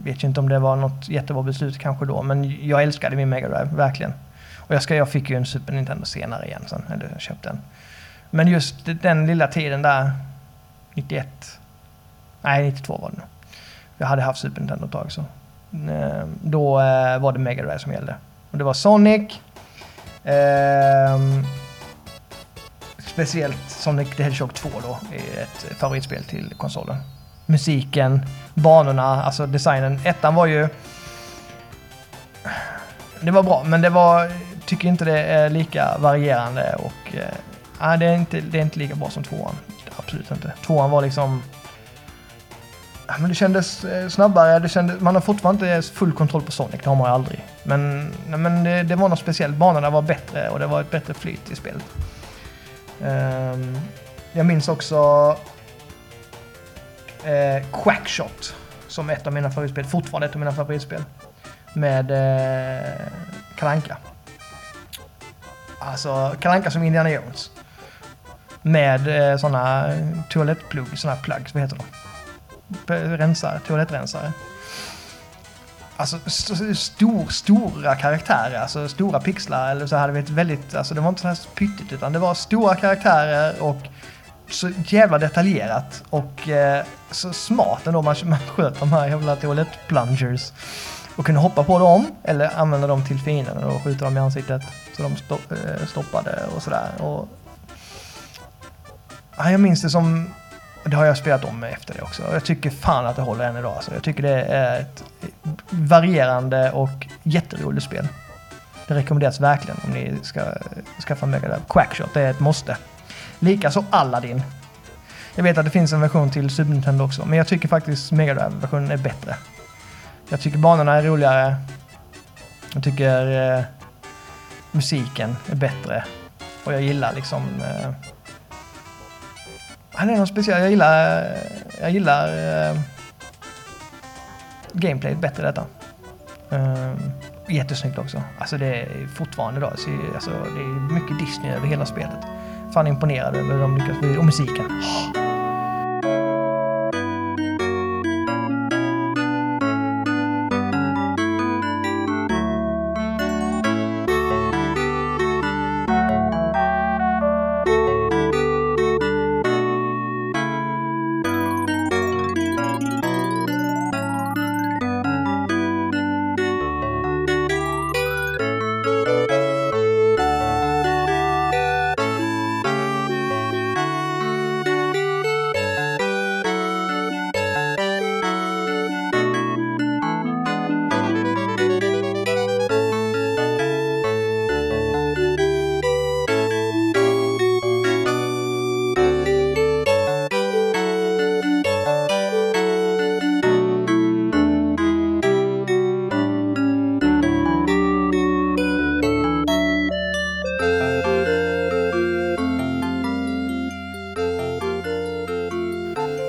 vet ju inte om det var något jättebra beslut kanske då, men jag älskade min Mega Drive, verkligen. Och jag, ska, jag fick ju en Super Nintendo senare igen sen, eller jag köpte den. Men just den lilla tiden där, 91, nej 92 var det nog. Jag hade haft Super Nintendo ett tag så. Uh, då uh, var det Mega Drive som gällde. Och det var Sonic. Ehm, speciellt Sonic the Hedgehog 2 då är ett favoritspel till konsolen. Musiken, banorna, alltså designen. Ettan var ju... Det var bra, men det var... Tycker inte det är lika varierande och... Eh, det, är inte, det är inte lika bra som tvåan. Absolut inte. Tvåan var liksom... Men det kändes eh, snabbare, det kändes, man har fortfarande inte full kontroll på Sonic, det har man ju aldrig. Men, men det, det var något speciellt, banorna var bättre och det var ett bättre flyt i spelet. Um, jag minns också eh, Quackshot som ett av mina favoritspel, fortfarande ett av mina favoritspel. Med eh, Kalanka. Alltså Kalanka som Indiana Jones. Med eh, sådana eh, toalettplugg, sådana plugs, vad heter de? Rensare, toalettrensare. Alltså st stor, stora karaktärer, alltså stora pixlar eller så hade vi ett väldigt, alltså det var inte så här pyttigt utan det var stora karaktärer och så jävla detaljerat och eh, så smart ändå man, man sköt de här jävla toalettplungers och kunde hoppa på dem eller använda dem till fienden och skjuta dem i ansiktet så de sto eh, stoppade och sådär. Och, ja, jag minns det som det har jag spelat om efter det också. Jag tycker fan att det håller än idag. Alltså. Jag tycker det är ett varierande och jätteroligt spel. Det rekommenderas verkligen om ni ska skaffa Mega Drive. Quackshot, det är ett måste. Likaså Aladdin. Jag vet att det finns en version till Super Nintendo också, men jag tycker faktiskt Mega Drive-versionen är bättre. Jag tycker banorna är roligare. Jag tycker eh, musiken är bättre. Och jag gillar liksom... Eh, han är något speciellt. Jag gillar... Jag gillar... Eh, eh gameplayet bättre detta. Eh, jättesnyggt också. Alltså det är fortfarande då, alltså, alltså det är mycket Disney över hela spelet. Fan imponerad över hur de lyckas, och musiken.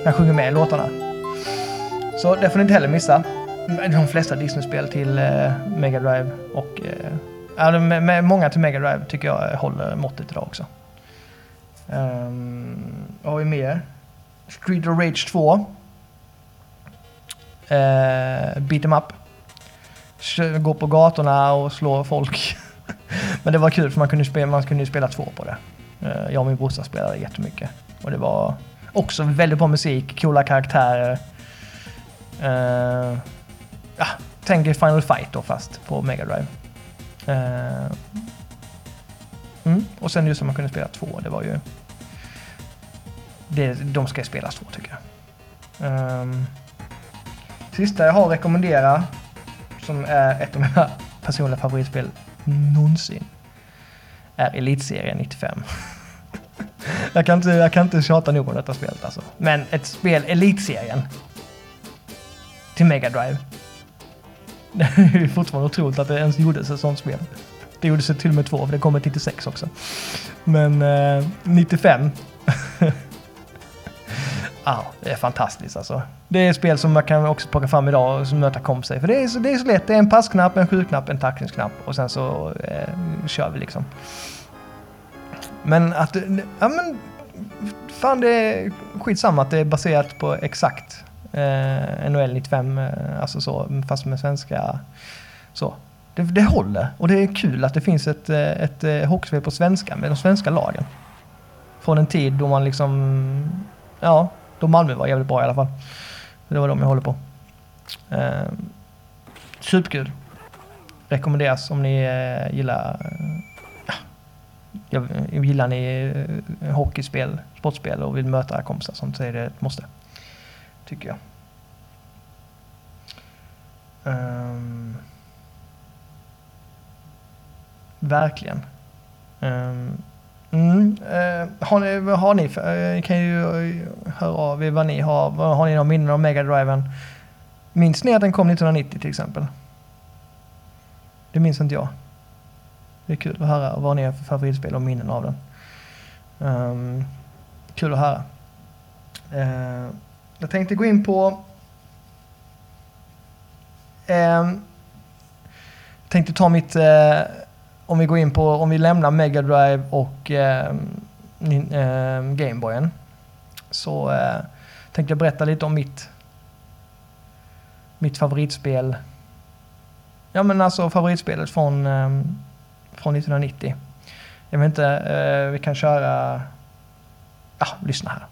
Han sjunger med i låtarna. Så det får ni inte heller missa. De flesta Disney-spel till eh, Mega Drive och eh, med, med många till Mega Drive tycker jag eh, håller måttet idag också. Um, vad har vi mer? Street of Rage 2. Uh, eh, beat em up. Gå på gatorna och slå folk. Men det var kul för man kunde spela, man kunde spela två på det. Uh, jag och min brorsa spelade jättemycket. Och det var också väldigt bra musik, coola karaktärer. Uh, ja, tänk Final Fight då fast på Mega Drive. Uh, mm. Och sen just att man kunde spela två, det var ju... Det, de ska spelas två tycker jag. Um, sista jag har att rekommendera, som är ett av mina personliga favoritspel någonsin, är Elitserien 95. jag, kan inte, jag kan inte tjata nog om detta spelet alltså. Men ett spel, Elitserien, till Mega Drive. Det är fortfarande otroligt att det ens gjordes ett sånt spel. Det gjordes till och med två, för det kom ett 96 också. Men eh, 95. Ja, det är fantastiskt alltså. Det är ett spel som man kan också plocka fram idag och möta kompisar i. För det är, så, det är så lätt. Det är en passknapp, en skjutknapp, en tacklingsknapp och sen så eh, kör vi liksom. Men att... Ja men... Fan det är skitsamma att det är baserat på exakt eh, NHL 95, eh, alltså så, fast med svenska... Så. Det, det håller och det är kul att det finns ett, eh, ett, eh, ett hockeyspel på svenska med de svenska lagen. Från en tid då man liksom... Ja, då Malmö var jävligt bra i alla fall. Det var de jag håller på. Eh, superkul. Rekommenderas om ni eh, gillar eh, jag, gillar ni eh, hockeyspel, sportspel och vill möta kompisar sånt så är det ett måste. Tycker jag. Um, verkligen. Um, Mm, eh, har ni, vad har ni för, eh, kan ju eh, höra av er vad ni har. Har ni några minnen om Mega Driven? Minns ni att den kom 1990 till exempel? Det minns inte jag. Det är kul att höra vad ni har för favoritspel och minnen av den. Um, kul att höra. Uh, jag tänkte gå in på... Um, tänkte ta mitt... Uh, om vi går in på, om vi lämnar Mega Drive och eh, Gameboyen så eh, tänkte jag berätta lite om mitt, mitt favoritspel. Ja men alltså favoritspelet från, um, från 1990. Jag vet inte, eh, vi kan köra, ja lyssna här.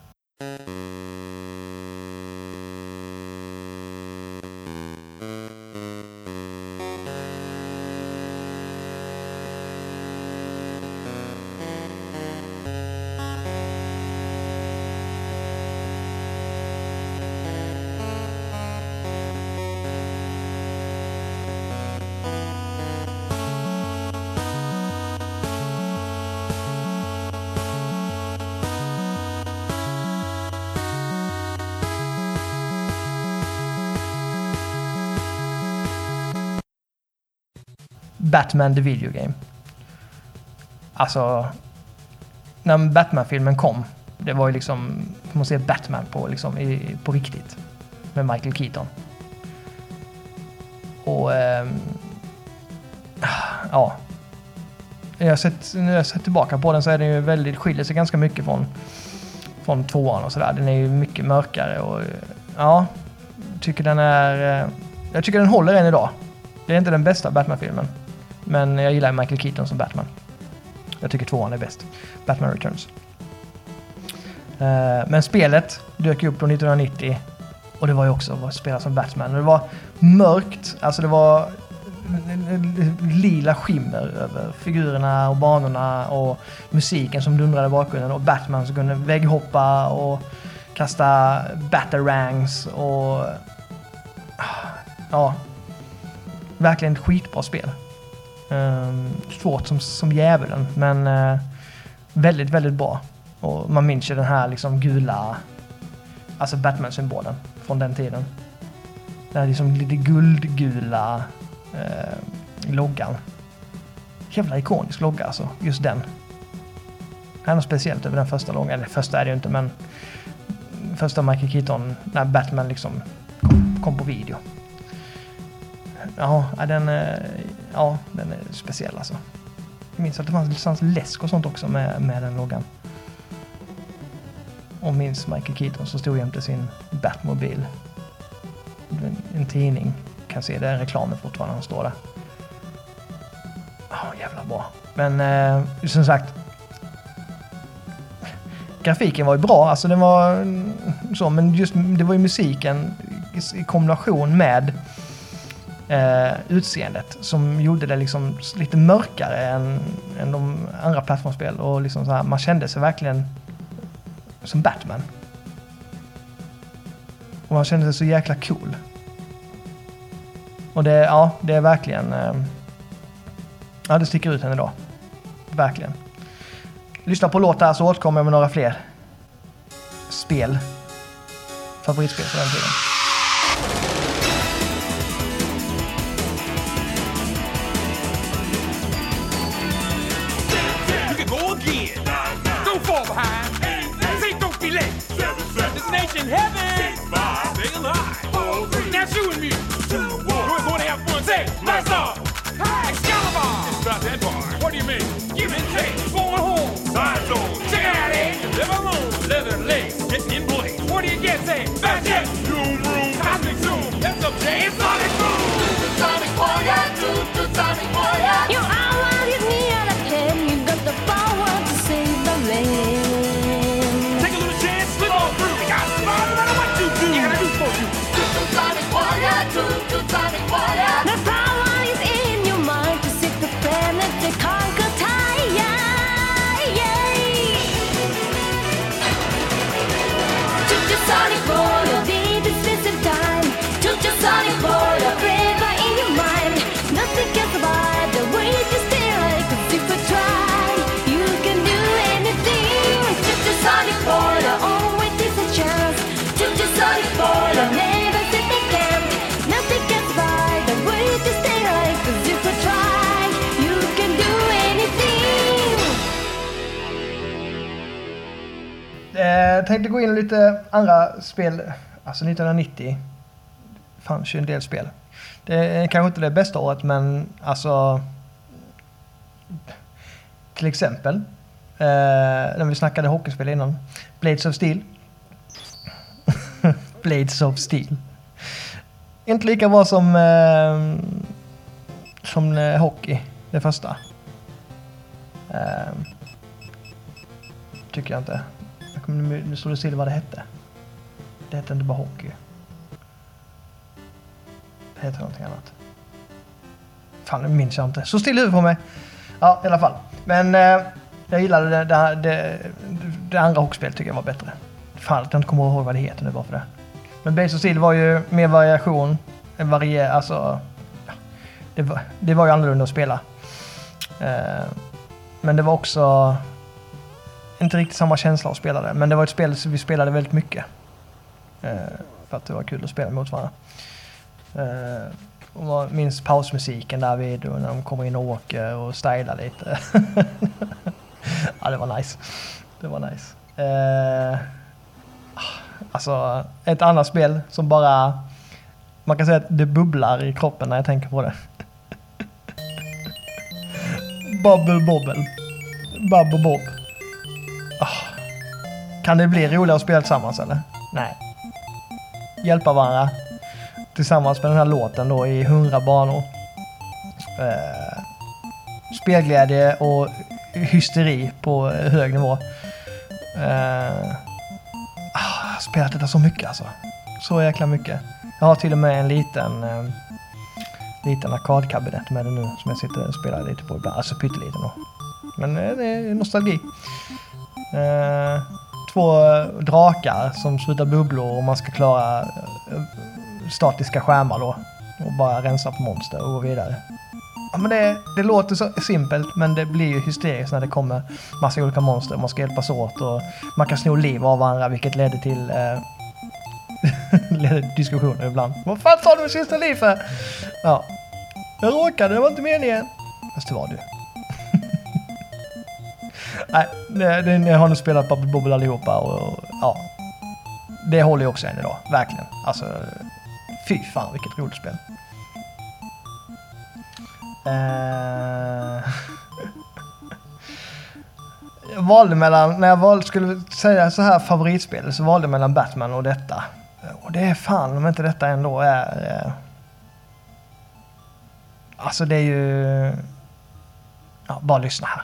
Batman the Video Game. Alltså, när Batman-filmen kom, det var ju liksom, man se Batman på, liksom, i, på riktigt. Med Michael Keaton. Och, eh, ja. Jag har sett, när jag har sett tillbaka på den så är den ju väldigt, skiljer sig ganska mycket från, från tvåan och sådär. Den är ju mycket mörkare och ja, tycker den är, eh, jag tycker den håller än idag. Det är inte den bästa Batman-filmen. Men jag gillar Michael Keaton som Batman. Jag tycker tvåan är bäst. Batman Returns. Uh, men spelet dök upp då 1990 och det var ju också att spela som Batman. Och det var mörkt, alltså det var lila skimmer över figurerna och banorna och musiken som dundrade i bakgrunden och Batman som kunde vägghoppa och kasta batarangs och ah, ja, verkligen ett skitbra spel. Ehm, svårt som, som djävulen, men eh, väldigt, väldigt bra. Och man minns ju den här liksom gula, alltså Batman-symbolen från den tiden. Den här liksom lite guldgula eh, loggan. Jävla ikonisk logga alltså, just den. Det är något speciellt över den första loggan, eller första är det ju inte men första Michael Keaton, när Batman liksom kom, kom på video. Ja, den, eh, ja, den är speciell alltså. Jag minns att det fanns, fanns läsk och sånt också med, med den loggan. Och minns Michael Keaton som stod jämte sin Batmobil. En, en tidning. Kan se det är reklamen fortfarande han står där. Ja, oh, jävla bra. Men eh, som sagt. Grafiken var ju bra, alltså den var så, men just det var ju musiken i kombination med eh, utseendet som gjorde det liksom lite mörkare än, än de andra plattformsspel och liksom så här, man kände sig verkligen som Batman. Och man kände sig så jäkla cool. Och det, ja, det är verkligen... Eh, ja, det sticker ut än idag. Verkligen. Lyssna på låtar så återkommer jag med några fler spel. Favoritspel på den tiden. Tänkte gå in lite andra spel. Alltså 1990 fanns ju en del spel. Det är kanske inte det bästa året men alltså... Till exempel. Eh, när vi snackade hockeyspel innan. Blades of Steel. Blades of Steel. Inte lika bra som, eh, som eh, hockey, det första. Eh, tycker jag inte. Nu, nu står det still vad det hette. Det hette inte bara hockey. Det hette någonting annat. Fan, nu minns jag inte. Så still i huvudet på mig. Ja, i alla fall. Men eh, jag gillade det, det, det, det andra hockeyspelet tycker jag var bättre. Fan att jag inte kommer ihåg vad det heter nu bara för det. Men base of Steel var ju mer variation. En varier, alltså... Ja, det, var, det var ju annorlunda att spela. Eh, men det var också inte riktigt samma känsla att spela det. Men det var ett spel som vi spelade väldigt mycket. Eh, för att det var kul att spela mot varandra. Eh, och man minns pausmusiken där vid och när de kommer in och åker och stylar lite. ja, det var nice. Det var nice. Eh, alltså, ett annat spel som bara... Man kan säga att det bubblar i kroppen när jag tänker på det. Bubble Bobble. Bubble Bob. Kan det bli roligare att spela tillsammans eller? Nej. Hjälpa varandra. Tillsammans med den här låten då i hundra banor. Eh, spelglädje och hysteri på hög nivå. Eh, ah, jag har spelat detta så mycket alltså. Så jäkla mycket. Jag har till och med en liten eh, liten arkadkabinett med det nu som jag sitter och spelar lite på ibland. Alltså pytteliten då. Men eh, det är nostalgi. Eh, två drakar som slutar bubblor och man ska klara eh, statiska skärmar då. Och bara rensa på monster och gå vidare. Ja, men det, det låter så simpelt men det blir ju hysteriskt när det kommer massa olika monster och man ska hjälpas åt och man kan sno liv av varandra vilket leder till eh, leder diskussioner ibland. Vad fan tar du min sista liv för? Ja. Jag råkade, det var inte meningen. Fast det var du. Nej, ni har nog spelat Bubble Bobble allihopa och, och ja. Det håller ju också än idag, verkligen. Alltså, fy fan vilket roligt spel. Uh... jag valde mellan, när jag valde, skulle säga så här favoritspel så valde jag mellan Batman och detta. Och det är fan om inte detta ändå är... Eh, alltså det är ju... Ja, bara lyssna här.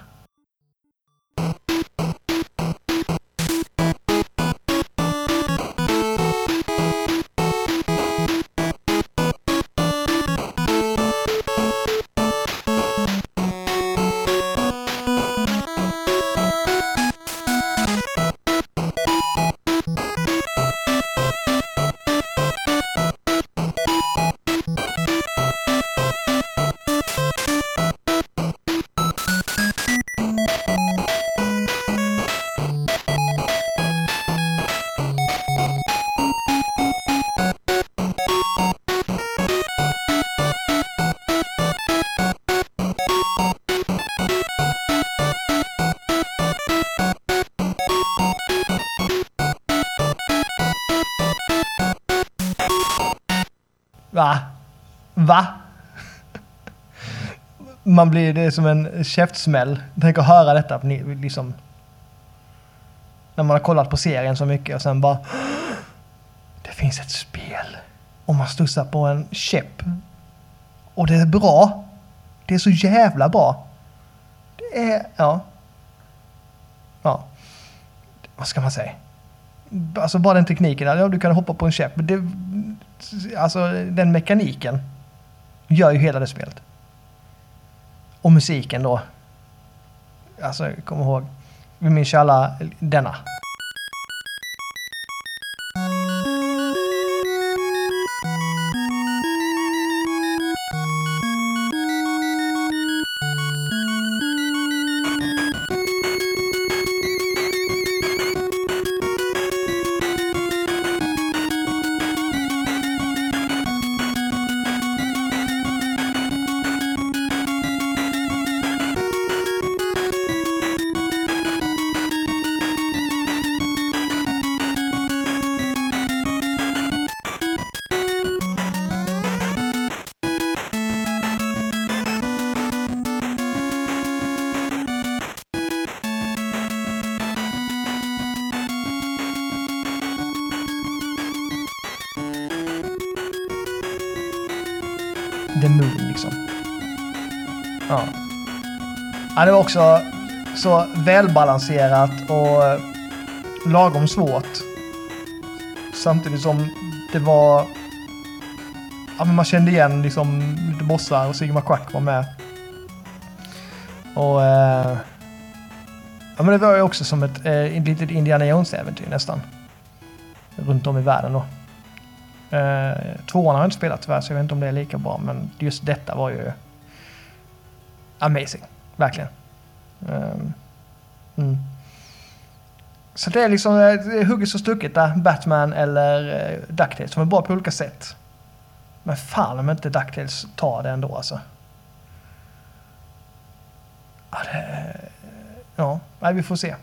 Man blir, det är som en käftsmäll. Tänk att höra detta, ni- liksom. När man har kollat på serien så mycket och sen bara. Det finns ett spel. Och man studsar på en käpp. Och det är bra. Det är så jävla bra. Det är, ja. Ja. Vad ska man säga? Alltså bara den tekniken, ja du kan hoppa på en käpp. Det, alltså den mekaniken gör ju hela det spelet. Och musiken då. Alltså kom ihåg, vi minns ju alla denna. Ja. ja. Det var också så välbalanserat och eh, lagom svårt. Samtidigt som det var... Ja, men man kände igen liksom lite bossar och Sigma Quack var med. Och... Eh, ja, men det var ju också som ett eh, litet Indiana Jones-äventyr nästan. Runt om i världen då. Eh, tvåan har jag inte spelat tyvärr, så jag vet inte om det är lika bra. Men just detta var ju amazing. Verkligen. Ehm, mm. Så det är liksom eh, det är hugget och stucket där. Batman eller eh, DuckTales. som är bra på olika sätt. Men fan om inte DuckTales tar det ändå alltså. Ja, det, ja nej, vi får se.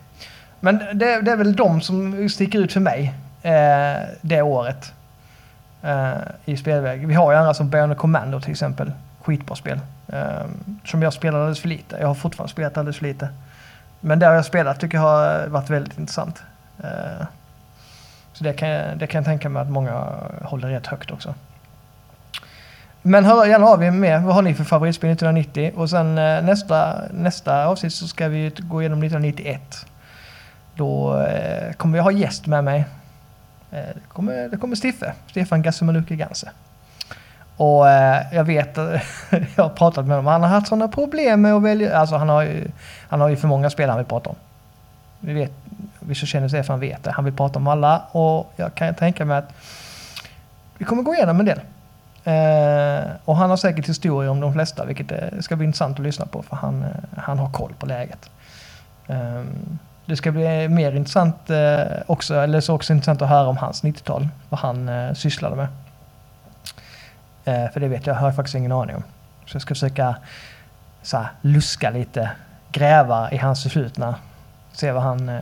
Men det, det är väl de som sticker ut för mig eh, det året eh, i spelväg. Vi har ju andra som Bionic Commando till exempel. Skitbra spel. Eh, som jag spelade alldeles för lite. Jag har fortfarande spelat alldeles för lite. Men det jag spelat tycker jag har varit väldigt intressant. Eh, så det kan, jag, det kan jag tänka mig att många håller rätt högt också. Men hör gärna av er med. Vad har ni för favoritspel 1990? Och sen eh, nästa, nästa avsnitt så ska vi gå igenom 1991. Då eh, kommer jag ha gäst med mig. Eh, det, kommer, det kommer Stiffe, Stefan Gassemaluke Ganse. Och eh, jag vet, jag har pratat med honom, han har haft sådana problem med att välja, alltså han har ju, han har ju för många spelare han vill prata om. Vi vet, vi som känner Stefan vet det, han vill prata om alla och jag kan tänka mig att vi kommer gå igenom en del. Eh, och han har säkert historier om de flesta, vilket eh, ska bli intressant att lyssna på för han, eh, han har koll på läget. Eh, det ska bli mer intressant eh, också, eller så också intressant att höra om hans 90-tal, vad han eh, sysslade med. Eh, för det vet jag, har jag faktiskt ingen aning om. Så jag ska försöka så här, luska lite, gräva i hans förflutna, se vad han, eh,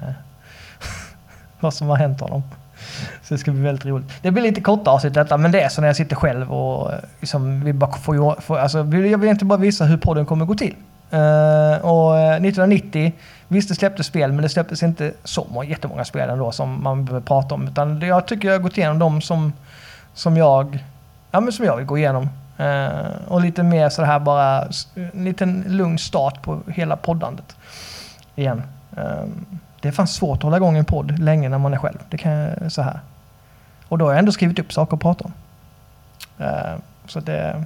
vad som har hänt honom. Så det ska bli väldigt roligt. Det blir lite korta avsnitt detta, men det är så när jag sitter själv och eh, liksom vill bara få, få alltså, jag vill inte bara visa hur podden kommer gå till. Uh, och eh, 1990, visst det släpptes spel, men det släpptes inte så jättemånga spel ändå som man behöver prata om. Utan jag tycker jag har gått igenom de som, som jag ja, men som jag vill gå igenom. Eh, och lite mer så här bara, en liten lugn start på hela poddandet. Igen. Eh, det är fan svårt att hålla igång en podd länge när man är själv. Det kan jag så här. Och då har jag ändå skrivit upp saker att prata om. Eh, så det...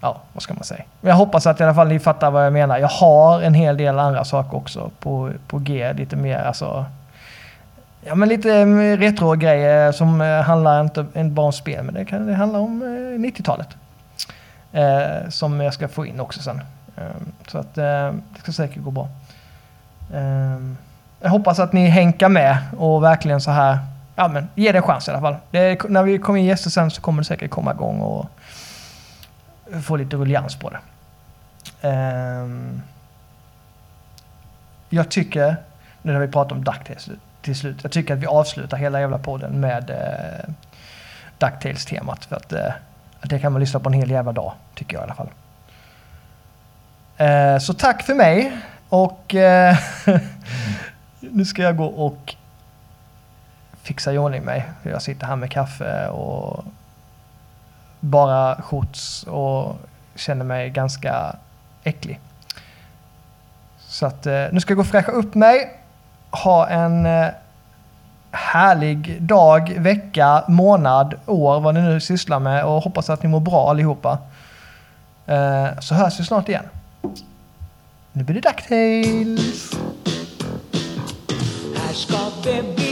Ja, vad ska man säga? Men jag hoppas att i alla fall ni fattar vad jag menar. Jag har en hel del andra saker också på, på G. Lite mer alltså... Ja, men lite mm, retro-grejer som eh, handlar inte, inte bara om spel, men det, kan, det handlar om eh, 90-talet. Eh, som jag ska få in också sen. Eh, så att eh, det ska säkert gå bra. Eh, jag hoppas att ni hänkar med och verkligen så här, ja men ge det en chans i alla fall. Det, när vi kommer in gäster sen så kommer det säkert komma igång och få lite ruljans på det. Eh, jag tycker, nu när vi pratar om DuckTales till slut, jag tycker att vi avslutar hela jävla podden med eh, Ducktails-temat. För att, eh, Det kan man lyssna på en hel jävla dag, tycker jag i alla fall. Eh, så tack för mig och eh, nu ska jag gå och fixa i ordning mig. För jag sitter här med kaffe och bara shorts och känner mig ganska äcklig. Så att eh, nu ska jag gå och fräscha upp mig, ha en eh, härlig dag, vecka, månad, år, vad ni nu sysslar med och hoppas att ni mår bra allihopa. Eh, så hörs vi snart igen. Nu blir det DuckTales! Här ska det bli